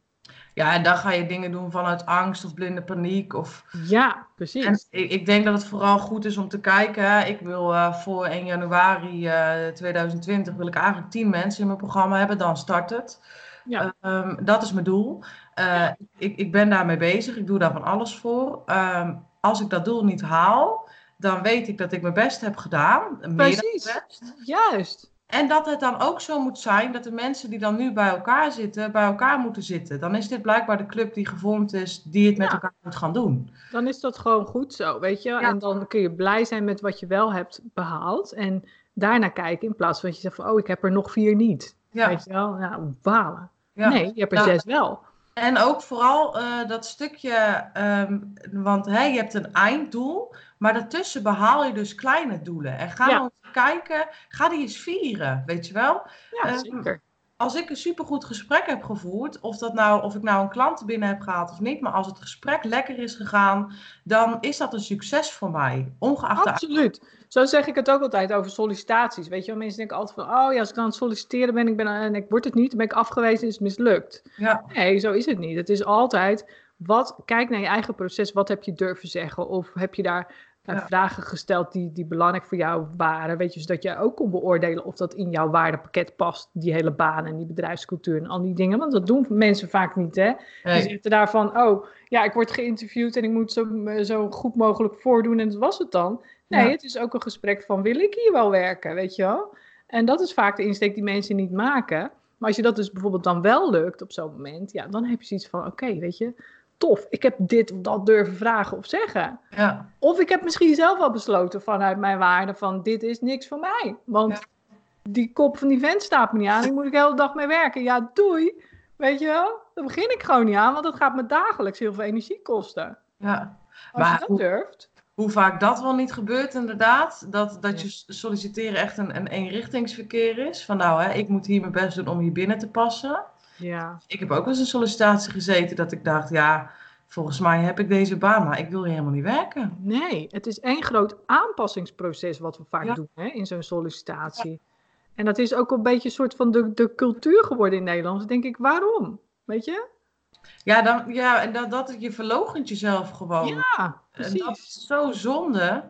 Ja, en dan ga je dingen doen vanuit angst of blinde paniek. Of... Ja, precies. En ik, ik denk dat het vooral goed is om te kijken. hè. Ik wil eh, voor 1 januari eh, 2020 wil ik eigenlijk 10 mensen in mijn programma hebben. Dan start het. Ja. Ehm, dat is mijn doel. Eh, ik, ik ben daarmee bezig. Ik doe daar van alles voor. Ehm, als ik dat doel niet haal, dan weet ik dat ik mijn best heb gedaan. Meer Precies. best. Juist. En dat het dan ook zo moet zijn dat de mensen die dan nu bij elkaar zitten, bij elkaar moeten zitten. Dan is dit blijkbaar de club die gevormd is, die het met Ja. elkaar moet gaan doen. Dan is dat gewoon goed zo, weet je. Ja. En dan kun je blij zijn met wat je wel hebt behaald. En daarna kijken in plaats van dat je zegt van... oh, ik heb er nog vier niet. Ja. Weet je wel? Nou, balen. Ja. Nee, je hebt er Ja. zes wel. En ook vooral eh, dat stukje, ehm, want hè, je hebt een einddoel, maar daartussen behaal je dus kleine doelen. En ga Ja. Kijken, ga die eens vieren, weet je wel. Ja, Ehm, zeker. Als ik een supergoed gesprek heb gevoerd, of, dat nou, of ik nou een klant binnen heb gehaald of niet, maar als het gesprek lekker is gegaan, dan is dat een succes voor mij, ongeacht de Absoluut. Zo zeg ik het ook altijd over sollicitaties. Weet je wel, mensen denken altijd van... oh ja, als ik dan aan het solliciteren ben ik ben, en ik word het niet... dan ben ik afgewezen, is het mislukt. Ja, Nee, zo is het niet. Het is altijd, wat, kijk naar je eigen proces. Wat heb je durven zeggen? Of heb je daar Ja. vragen gesteld die, die belangrijk voor jou waren? Weet je, zodat jij ook kon beoordelen of dat in jouw waardepakket past. Die hele baan en die bedrijfscultuur en al die dingen. Want dat doen mensen vaak niet, hè? Die nee. zitten daarvan, oh, ja, ik word geïnterviewd en ik moet zo, zo goed mogelijk voordoen en dat was het dan. Nee, Ja. het is ook een gesprek van, wil ik hier wel werken, weet je wel? En dat is vaak de insteek die mensen niet maken. Maar als je dat dus bijvoorbeeld dan wel lukt op zo'n moment, ja, dan heb je zoiets van, oké, weet je, tof, ik heb dit of dat durven vragen of zeggen. ja, Of ik heb misschien zelf al besloten vanuit mijn waarde van, dit is niks voor mij. Want Ja. die kop van die vent staat me niet aan, ik moet ik de hele dag mee werken. Ja, doei, weet je wel? Daar begin ik gewoon niet aan, want dat gaat me dagelijks heel veel energie kosten. ja. Als Maar je dat hoe- durft. Hoe vaak dat wel niet gebeurt, inderdaad. Dat, dat je solliciteren echt een, een eenrichtingsverkeer is. Van nou, hè, ik moet hier mijn best doen om hier binnen te passen. Ja, Ik heb ook wel eens een sollicitatie gezeten dat ik dacht, ja, volgens mij heb ik deze baan, maar ik wil hier helemaal niet werken. nee, het is één groot aanpassingsproces wat we vaak Ja. doen hè, in zo'n sollicitatie. En dat is ook een beetje een soort van de, de cultuur geworden in Nederland. Dan denk ik, waarom? Weet je? Ja, dan, ja en dat, dat je verloochent jezelf gewoon. Ja, en dat precies. is zo zonde.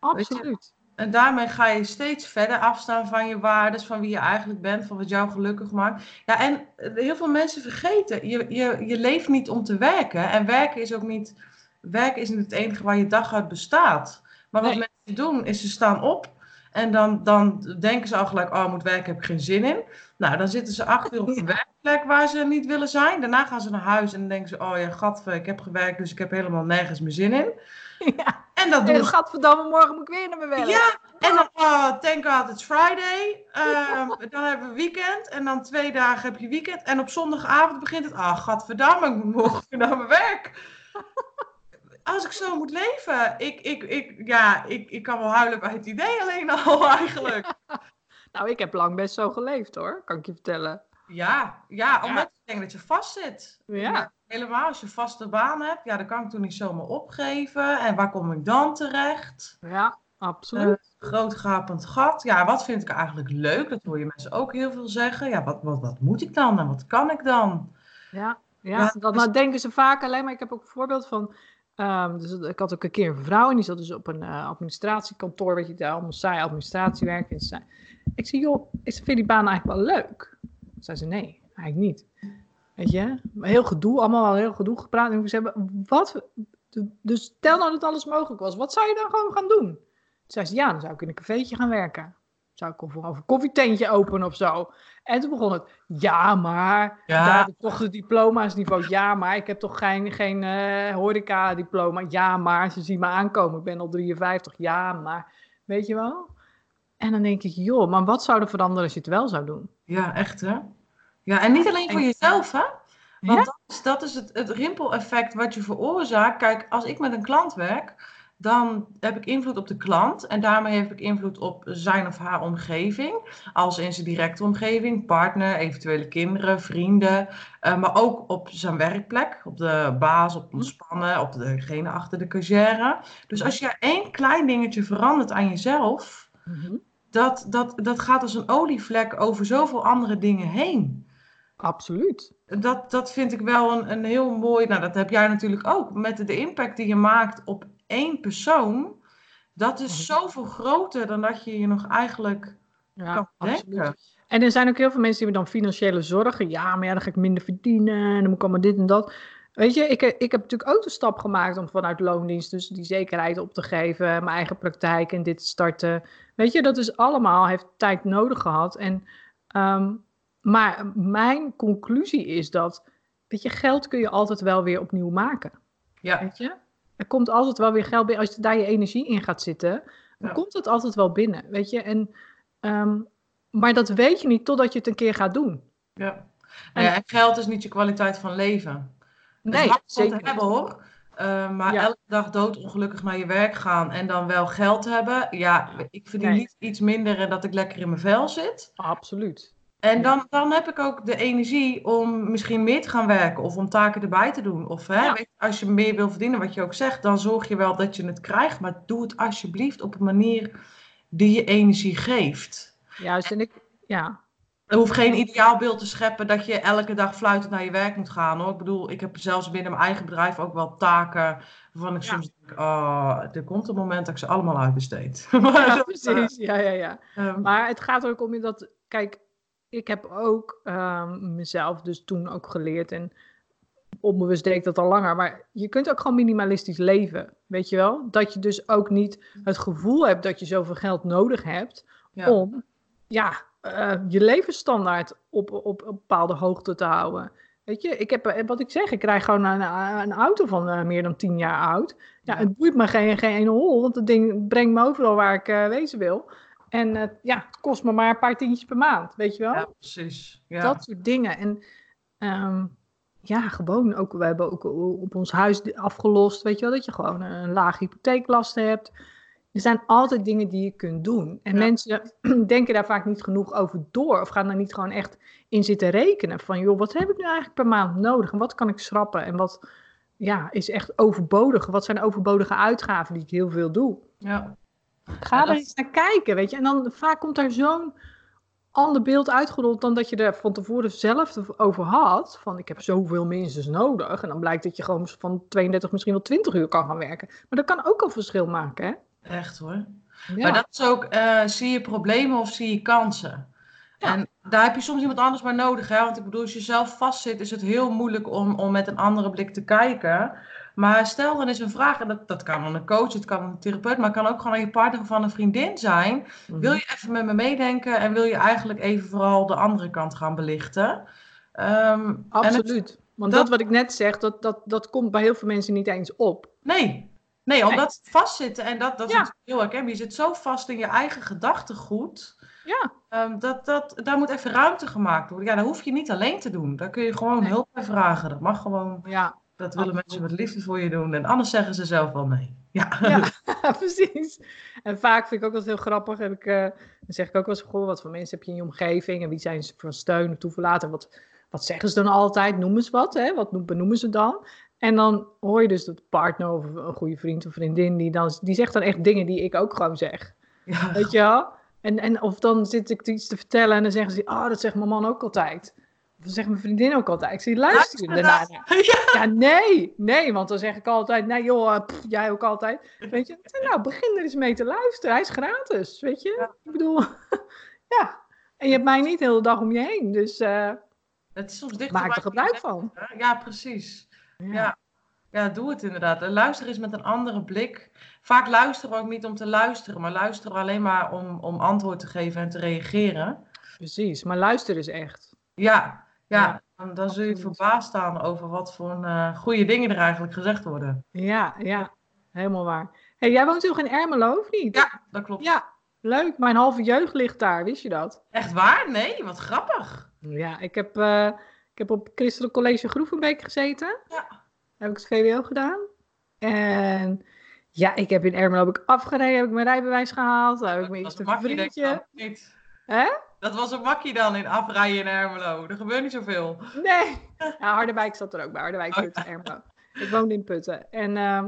Absoluut. En daarmee ga je steeds verder afstaan van je waardes, van wie je eigenlijk bent, van wat jou gelukkig maakt. Ja, en heel veel mensen vergeten, je, je, je leeft niet om te werken. En werken is ook niet, werken is niet het enige waar je dag uit bestaat. Maar wat Nee. mensen doen, is ze staan op en dan, dan denken ze al gelijk, oh, ik moet werken, heb ik geen zin in. Nou, dan zitten ze acht uur op de werkplek waar ze niet willen zijn. Daarna gaan ze naar huis en dan denken ze, oh ja, gadver, ik heb gewerkt, dus ik heb helemaal nergens meer zin in. Ja. En dat doen En ze. gadverdamme, morgen moet ik weer naar mijn werk. Ja, en dan, oh, thank God it's Friday. Ehm, dan hebben we weekend en dan twee dagen heb je weekend. En op zondagavond begint het, ah, gadverdamme, ik moet morgen weer naar mijn werk. Als ik zo moet leven, ik, ik, ik, ja, ik, ik kan wel huilen bij het idee alleen al eigenlijk. Nou, ik heb lang best zo geleefd hoor, kan ik je vertellen. Ja, ja omdat ik denk dat je vastzit. Ja. Helemaal als je vaste baan hebt, ja, dan kan ik toen niet zomaar opgeven. En waar kom ik dan terecht? Ja, absoluut. Groot gapend gat. Ja, wat vind ik eigenlijk leuk? Dat hoor je mensen ook heel veel zeggen. Ja, wat, wat, wat moet ik dan en wat kan ik dan? Ja, ja, Ja, dat dus- nou denken ze vaak alleen maar. Ik heb ook een voorbeeld van. ehm, dus ik had ook een keer een vrouw en die zat dus op een eh, administratiekantoor, weet je, daar allemaal saai administratiewerk. En zei, ik zei, joh, ik vind je die baan eigenlijk wel leuk? Zei ze, nee, eigenlijk niet. Weet je, heel gedoe, allemaal wel heel gedoe gepraat. En ik zei, wat, dus stel nou dat alles mogelijk was, wat zou je dan gewoon gaan doen? Toen zei ze, ja, dan zou ik in een cafeetje gaan werken. Zou ik of, of een koffietentje openen of zo. En toen begon het, ja, maar Ja. daar heb ik toch de diploma's niveau. Ja, maar ik heb toch geen, geen eh, horeca-diploma. Ja, maar ze zien me aankomen. Ik ben al 53. Ja, maar weet je wel? En dan denk ik, joh, maar wat zou er veranderen als je het wel zou doen? Ja, echt hè? Ja, en niet alleen voor En- jezelf hè? Want Ja? dat is, dat is het, het rimpeleffect wat je veroorzaakt. Kijk, als ik met een klant werk, dan heb ik invloed op de klant. En daarmee heb ik invloed op zijn of haar omgeving. Als in zijn directe omgeving, partner, eventuele kinderen, vrienden. eh, maar ook op zijn werkplek, op de baas, op ontspannen, op degene achter de cashier. Dus als je één klein dingetje verandert aan jezelf, Mhm. dat, dat, dat gaat als een olievlek over zoveel andere dingen heen. Absoluut. Dat, dat vind ik wel een, een heel mooi. Nou, dat heb jij natuurlijk ook. Met de, impact die je maakt op één persoon. Dat is Mhm. zoveel groter dan dat je je nog eigenlijk Ja, kan absoluut. denken. En er zijn ook heel veel mensen die hebben dan financiële zorgen. Ja, maar ja, dan ga ik minder verdienen en dan moet ik allemaal dit en dat. Weet je, ik, ik heb natuurlijk ook de stap gemaakt om vanuit loondienst dus die zekerheid op te geven, mijn eigen praktijk en dit te starten. Weet je, dat is allemaal, heeft tijd nodig gehad. En, ehm, maar mijn conclusie is dat, weet je, geld kun je altijd wel weer opnieuw maken. Ja, Weet je? Er komt altijd wel weer geld binnen. Als je daar je energie in gaat zitten, dan Ja. komt het altijd wel binnen. Weet je? En, ehm, maar dat weet je niet totdat je het een keer gaat doen. ja. Nou ja, en geld is niet je kwaliteit van leven. Is Nee, zeker hebben hoor. Eh, maar Ja. elke dag doodongelukkig naar je werk gaan en dan wel geld hebben. Ja, ik verdien Nee. niet iets minder en dat ik lekker in mijn vel zit. Absoluut. En dan, dan heb ik ook de energie om misschien meer te gaan werken of om taken erbij te doen. Of hè, Ja. weet je, als je meer wil verdienen, wat je ook zegt, dan zorg je wel dat je het krijgt. Maar doe het alsjeblieft op een manier die je energie geeft. Juist, en ik, ja, Er hoeft geen ideaalbeeld te scheppen dat je elke dag fluitend naar je werk moet gaan. Hoor. Ik bedoel, ik heb zelfs binnen mijn eigen bedrijf ook wel taken waarvan ik Ja. soms denk, oh, er komt een moment dat ik ze allemaal uitbesteed. Ja precies. Ja, ja, ja. eh, ehm, Maar het gaat er ook om dat, kijk, ik heb ook ehm, mezelf dus toen ook geleerd en onbewust deed ik dat al langer, maar je kunt ook gewoon minimalistisch leven, weet je wel? Dat je dus ook niet het gevoel hebt dat je zoveel geld nodig hebt ja. om ja, eh, je levensstandaard op, op, op een bepaalde hoogte te houden. Weet je, ik heb, eh, wat ik zeg, ik krijg gewoon een, een auto van eh, meer dan 10 jaar oud. Ja, Ja. het boeit me geen, geen ene hol, want het ding brengt me overal waar ik wezen wil. En eh, ja, het kost me maar een paar tientjes per maand, weet je wel? Ja, precies. Ja. Dat soort dingen. En ehm, ja, gewoon ook, we hebben ook op ons huis afgelost, weet je wel, dat je gewoon een laag hypotheeklast hebt. Er zijn altijd dingen die je kunt doen. En Ja. mensen denken daar vaak niet genoeg over door. Of gaan daar niet gewoon echt in zitten rekenen. Van joh, wat heb ik nu eigenlijk per maand nodig? En wat kan ik schrappen? En wat ja, is echt overbodig? Wat zijn overbodige uitgaven die ik heel veel doe? ja. Ga Ja, er eens naar kijken, weet je. En dan vaak komt daar zo'n ander beeld uitgerold dan dat je er van tevoren zelf over had. Van ik heb zoveel minstens nodig. En dan blijkt dat je gewoon van 32 misschien wel 20 uur kan gaan werken. Maar dat kan ook al verschil maken, hè? Echt hoor. Ja. Maar dat is ook, eh, zie je problemen of zie je kansen? Ja. En daar heb je soms iemand anders bij nodig. Hè? Want ik bedoel, als je zelf vastzit, is het heel moeilijk om, om met een andere blik te kijken. Maar stel dan eens een vraag, en dat, dat kan een coach, het kan een therapeut, maar het kan ook gewoon aan je partner van een vriendin zijn. Mhm. Wil je even met me meedenken en wil je eigenlijk even vooral de andere kant gaan belichten? Ehm, het- Absoluut. Want dat- dat wat ik net zeg, dat, dat, dat komt bij heel veel mensen niet eens op. nee, nee, omdat vastzitten, en dat, dat is Ja. heel herkenbaar, je zit zo vast in je eigen gedachtegoed. Ja, Ehm, dat, dat, daar moet even ruimte gemaakt worden. Ja, dat hoef je niet alleen te doen. Daar kun je gewoon Nee. hulp bij vragen. Dat mag gewoon. ja, Dat willen mensen met liefde voor je doen. En anders zeggen ze zelf wel nee. Ja. ja precies. En vaak vind ik ook wel heel grappig. Heb ik, eh, dan zeg ik ook wel eens, goh, wat voor mensen heb je in je omgeving? En wie zijn ze van steun toeverlaten? En wat, wat zeggen ze dan altijd? Noem eens wat, hè? Wat noem- benoemen ze dan? En dan hoor je dus dat partner of een goede vriend of vriendin, die, dan, die zegt dan echt dingen die ik ook gewoon zeg. ja. Weet je wel? En, en of dan zit ik iets te vertellen en dan zeggen ze, oh, dat zegt mijn man ook altijd. Dan zegt mijn vriendin ook altijd. Ik zie, luister je daarna? Ja. Nee, nee, want dan zeg ik altijd, nee joh, eh, pff, jij ook altijd. Weet je, nou, begin er eens mee te luisteren. Hij is gratis, weet je. Ja. Ik bedoel, ja. En je hebt mij niet de hele dag om je heen, dus eh, Het is soms dichter maak er gebruik van. Ja, precies. Ja. Ja, doe het inderdaad. Luister eens met een andere blik. Vaak luisteren we ook niet om te luisteren, maar luisteren we alleen maar om, om antwoord te geven en te reageren. Precies, maar luister is echt. Ja, ja. Dan, dan zul je verbaasd staan over wat voor eh, goede dingen er eigenlijk gezegd worden. Ja, ja, helemaal waar. hey, jij woont toch in Ermelo, of niet? Ja, dat klopt. Ja, leuk. Mijn halve jeugd ligt daar, wist je dat? Echt waar? Nee, wat grappig. Ja, ik heb, eh, ik heb op Christelijk College Groevenbeek gezeten. Ja. Heb ik het VWO gedaan. En ja, ik heb in Ermelo heb ik afgereden, heb ik mijn rijbewijs gehaald. Daar heb ik mijn eerste een vriendje. Hè? Dat was een makkie dan in afrijden in Ermelo. Er gebeurt niet zoveel. Nee. Ja, Harderwijk zat er ook bij. Harderwijk, Oh, Putten, Ermelo. Ik woonde in Putten. En ehm,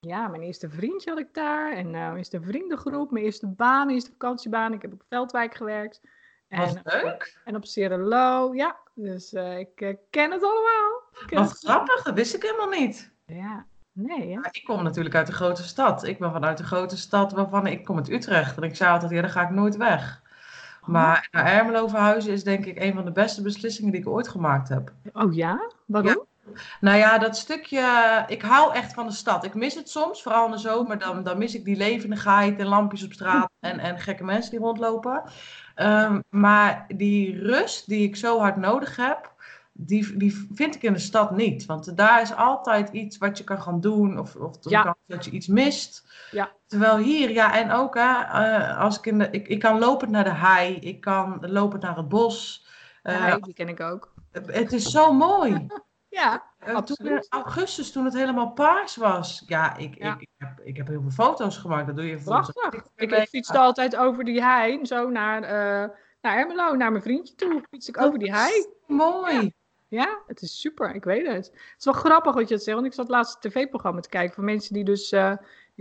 ja, mijn eerste vriendje had ik daar. En eh, mijn eerste vriendengroep, mijn eerste baan, mijn eerste vakantiebaan. Ik heb op Veldwijk gewerkt. En, leuk. en op Cirelo, ja. Dus eh, ik eh, ken het allemaal. Ken Wat het- grappig, dat wist ik helemaal niet. Ja, nee ik kom natuurlijk uit de grote stad. Ik ben vanuit de grote stad waarvan ik kom uit Utrecht. En ik zei altijd, ja, daar ga ik nooit weg. Maar naar Ermelo verhuizen is denk ik een van de beste beslissingen die ik ooit gemaakt heb. Oh ja? Waarom? Nou ja, dat stukje, ik hou echt van de stad. Ik mis het soms, vooral in de zomer. Dan, dan mis ik die levendigheid en lampjes op straat en, en gekke mensen die rondlopen. Ehm, maar die rust die ik zo hard nodig heb, die, die vind ik in de stad niet. Want daar is altijd iets wat je kan gaan doen of, of Ja. dat je iets mist. Ja. Terwijl hier, ja, en ook hè, eh, als ik in de, ik, ik kan lopend naar de hei, ik kan lopend naar het bos. Eh, Ja, die ken ik ook. het is zo mooi. Ja, Eh, toen in augustus, toen het helemaal paars was. Ja, ik, Ja. Ik, ik, heb, ik heb heel veel foto's gemaakt. Dat doe je prachtig. Ik, ik fietste altijd over die hei, zo naar, eh, naar Ermelo, naar mijn vriendje toe. Fiets ik over die hei. Mooi. Ja, het is super, ik weet het. Het is wel grappig wat je het zegt, want ik zat laatst een tv-programma te kijken van mensen die dus, eh,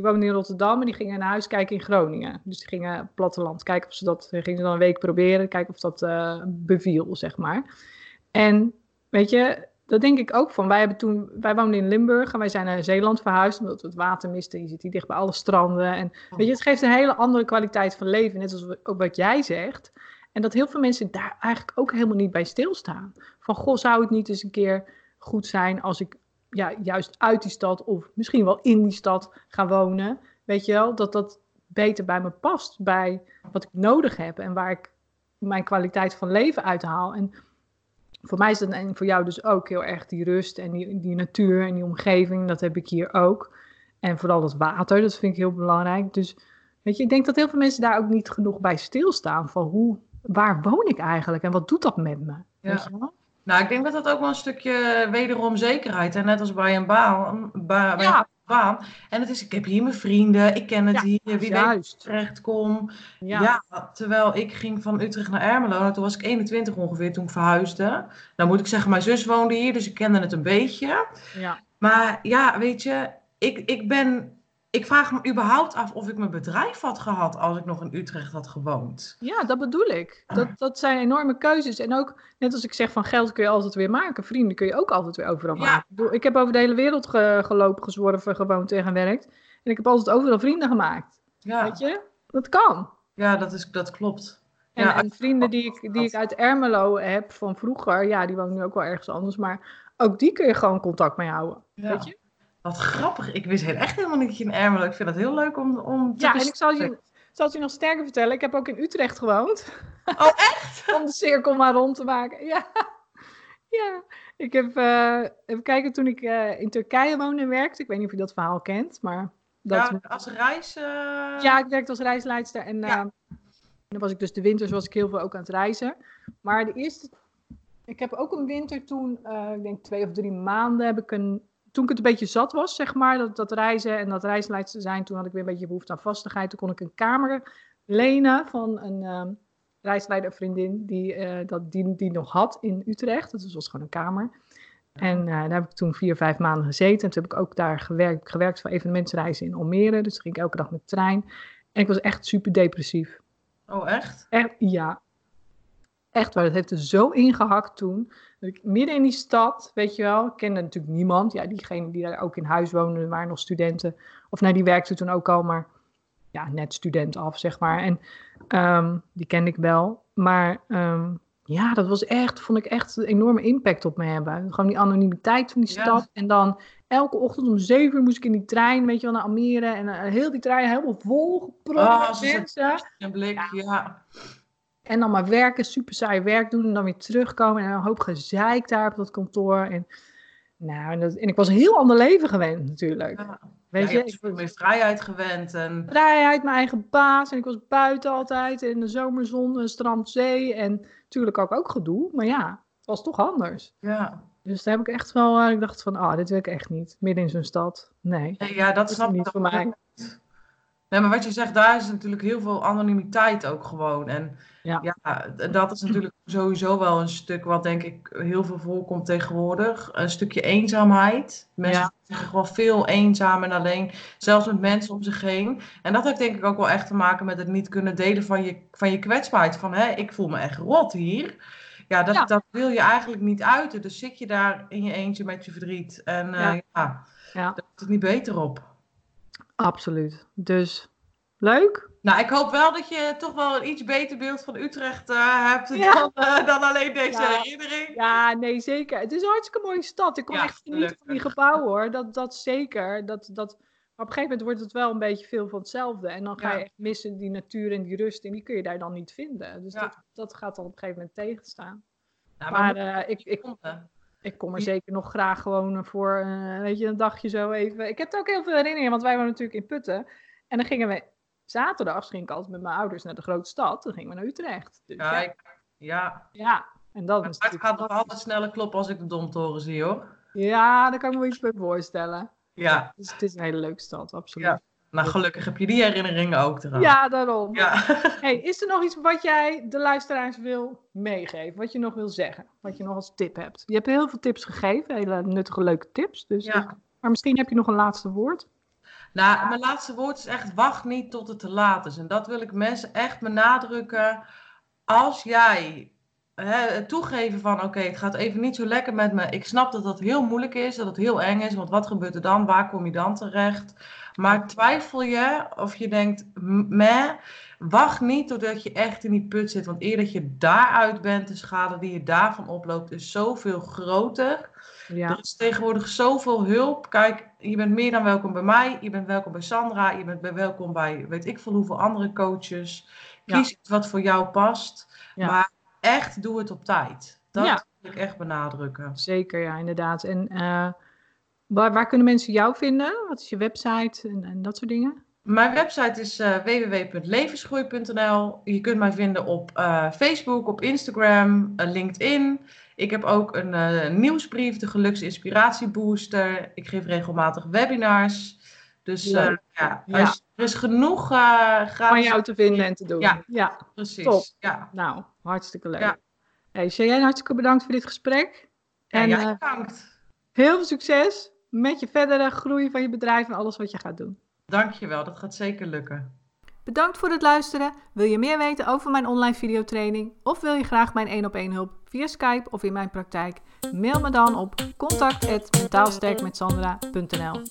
die woonden in Rotterdam en die gingen naar huis kijken in Groningen. Dus die gingen platteland kijken of ze dat, gingen dan een week proberen, kijken of dat eh, beviel, zeg maar. En weet je, dat denk ik ook van. Wij, hebben toen, wij woonden in Limburg en wij zijn naar Zeeland verhuisd omdat we het water misten. Je zit hier dicht bij alle stranden. En weet je, het geeft een hele andere kwaliteit van leven, net als ook wat jij zegt. En dat heel veel mensen daar eigenlijk ook helemaal niet bij stilstaan. Van, goh, zou het niet eens een keer goed zijn als ik ja, juist uit die stad of misschien wel in die stad ga wonen. Weet je wel, dat dat beter bij me past, bij wat ik nodig heb en waar ik mijn kwaliteit van leven uithaal. En voor mij is dat en voor jou dus ook heel erg die rust en die, die natuur en die omgeving. Dat heb ik hier ook. En vooral dat water, dat vind ik heel belangrijk. Dus weet je, ik denk dat heel veel mensen daar ook niet genoeg bij stilstaan. Van hoe, waar woon ik eigenlijk en wat doet dat met me? Ja. Weet je wel? Nou, ik denk dat dat ook wel een stukje wederom zekerheid. En net als bij een baan. Ja. een baan. En het is, ik heb hier mijn vrienden. Ik ken het Ja, hier. Wie weet Juist. terecht kom. Ja. Ja. terwijl ik ging van Utrecht naar Ermelo. En toen was ik 21 ongeveer toen ik verhuisde. Nou moet ik zeggen, mijn zus woonde hier. Dus ik kende het een beetje. Ja. Maar ja, weet je, ik, ik ben. Ik vraag me überhaupt af of ik mijn bedrijf had gehad als ik nog in Utrecht had gewoond. Ja, dat bedoel ik. Dat, dat zijn enorme keuzes. En ook, net als ik zeg van geld kun je altijd weer maken. Vrienden kun je ook altijd weer overal Ja. maken. Ik, bedoel, ik heb over de hele wereld ge- gelopen, gezworven, gewoond en gewerkt. En ik heb altijd overal vrienden gemaakt. Ja, Weet je? Dat kan. ja dat, is, dat klopt. En, Ja, en vrienden die ik, die ik uit Ermelo heb van vroeger, ja, die wonen nu ook wel ergens anders. Maar ook die kun je gewoon contact mee houden. Ja. Weet je? Wat grappig. Ik wist echt helemaal niet dat je in Ermelo... Ik vind dat heel leuk om, om te Ja, en ik zal je, zal het je nog sterker vertellen. Ik heb ook in Utrecht gewoond. Oh, echt? om de cirkel maar rond te maken. Ja, ja. ik heb... eh, even kijken, toen ik eh, in Turkije woonde en werkte. Ik weet niet of je dat verhaal kent, maar... Dat, Ja, als reis... eh, Ja, ik werkte als reisleidster en Ja. dan was ik dus de winters was ik heel veel ook aan het reizen. Maar de eerste, ik heb ook een winter toen, ik denk twee of drie maanden, heb ik een, toen ik het een beetje zat was, zeg maar, dat, dat reizen en dat reisleidster zijn, toen had ik weer een beetje behoefte aan vastigheid. Toen kon ik een kamer lenen van een ehm reisleidervriendin die, eh, dat, die die nog had in Utrecht. Dat was gewoon een kamer. En eh, daar heb ik toen vier, vijf maanden gezeten. En toen heb ik ook daar gewerkt, gewerkt voor evenementsreizen in Almere. Dus ging ik elke dag met de trein. En ik was echt super depressief. Oh, echt? Echt, ja. Echt waar, het heeft er zo ingehakt toen. Dat ik midden in die stad, weet je wel, ik kende natuurlijk niemand. Ja, diegenen die daar ook in huis woonden, waren nog studenten. Of nee, die werkten toen ook al, maar ja, net student af, zeg maar. En ehm, die kende ik wel. Maar ehm, ja, dat was echt, vond ik echt een enorme impact op me hebben. Gewoon die anonimiteit van die stad. En dan elke ochtend om zeven uur moest ik in die trein, weet je wel, naar Almere. En eh, heel die trein helemaal vol gepropt Oh, met ze zit mensen. een blik, ja. En dan maar werken, super saai werk doen en dan weer terugkomen. En een hoop gezeik daar op dat kantoor. En, nou, en, dat, en ik was een heel ander leven gewend natuurlijk. Ja. Weet Ja, je, ik was meer vrijheid gewend. En... vrijheid, mijn eigen baas. En ik was buiten altijd in de zomerzon, eh, strand, zee. En natuurlijk ook, ook gedoe. Maar ja, het was toch anders. Ja. Dus daar heb ik echt wel, eh, ik dacht van, ah, dit wil ik echt niet. Midden in zo'n stad. Nee, ja, dat dat is snap ik niet voor mij. goed. Nee, maar wat je zegt, daar is natuurlijk heel veel anonimiteit ook gewoon. En Ja. dat is natuurlijk sowieso wel een stuk wat denk ik heel veel voorkomt tegenwoordig. Een stukje eenzaamheid. Mensen Ja. zich wel veel eenzaam en alleen, zelfs met mensen om zich heen. En dat heeft denk ik ook wel echt te maken met het niet kunnen delen van je, van je kwetsbaarheid. Van, hè, ik voel me echt rot hier. Ja dat, Ja. dat wil je eigenlijk niet uiten. Dus zit je daar in je eentje met je verdriet. En eh, Ja. daar wordt het niet beter op. absoluut. Dus, leuk. Nou, ik hoop wel dat je toch wel een iets beter beeld van Utrecht eh, hebt Ja. dan, eh, dan alleen deze Ja. herinnering. Ja, nee, zeker. Het is een hartstikke mooie stad. Ik kon Ja, echt genieten van die gebouwen hoor. Dat, dat zeker. Dat, dat, maar op een gegeven moment wordt het wel een beetje veel van hetzelfde. En dan ga je echt missen die natuur en die rust. En die kun je daar dan niet vinden. Dus dat, dat gaat dan op een gegeven moment tegenstaan. Nou, Maar eh, ik, ik, vonden. Ik kom er zeker nog graag gewoon voor, eh, weet je, een dagje zo even. Ik heb er ook heel veel herinneringen, want wij waren natuurlijk in Putten. En dan gingen we, zaterdags ging ik altijd met mijn ouders naar de grote stad. Dan gingen we naar Utrecht. Dus ja, Kijk, ja. ja. En dat het gaat nog altijd sneller kloppen als ik de Domtoren zie, hoor. Ja, daar kan ik me wel iets bij voorstellen. Ja, Dus het is een hele leuke stad, absoluut. Ja. Nou gelukkig heb je die herinneringen ook eraan. Ja, daarom. Ja. Hey, is er nog iets wat jij de luisteraars wil meegeven? Wat je nog wil zeggen? Wat je nog als tip hebt? Je hebt heel veel tips gegeven, hele nuttige, leuke tips. Dus, Ja. Maar misschien heb je nog een laatste woord. Nou, mijn laatste woord is echt: wacht niet tot het te laat is. En dat wil ik mensen echt benadrukken. Als jij hè, het toegeven van: oké, het gaat even niet zo lekker met me. Ik snap dat dat heel moeilijk is, dat het heel eng is. Want wat gebeurt er dan? Waar kom je dan terecht? Maar twijfel je of je denkt: meh, wacht niet totdat je echt in die put zit. Want eer dat je daaruit bent, de schade die je daarvan oploopt, is zoveel groter. Ja, Er is tegenwoordig zoveel hulp. Kijk, je bent meer dan welkom bij mij. Je bent welkom bij Sandra. Je bent welkom bij weet ik veel hoeveel andere coaches. Ja. Kies iets wat voor jou past. Ja. Maar echt doe het op tijd. Dat Ja. wil ik echt benadrukken. zeker, ja, inderdaad. En eh, waar, waar kunnen mensen jou vinden? Wat is je website en, en dat soort dingen? Mijn website is eh, www.levensgroei.nl. Je kunt mij vinden op eh, Facebook, op Instagram, LinkedIn. Ik heb ook een nieuwsbrief, de Gelukse Inspiratie Booster. Ik geef regelmatig webinars. Dus ja, Ja. Er, is, er is genoeg eh Van gratis. jou te vinden en te doen. Ja. ja. Precies. Top. Ja. nou, hartstikke leuk. Ja. Hey, Cheyenne, hartstikke bedankt voor dit gesprek. En En jij eh, bedankt. heel veel succes met je verdere groei van je bedrijf en alles wat je gaat doen. Dankjewel, dat gaat zeker lukken. Bedankt voor het luisteren. Wil je meer weten over mijn online videotraining of wil je graag mijn 1 op 1 hulp via Skype of in mijn praktijk? Mail me dan op contact@mentaalsterkmetsandra.nl.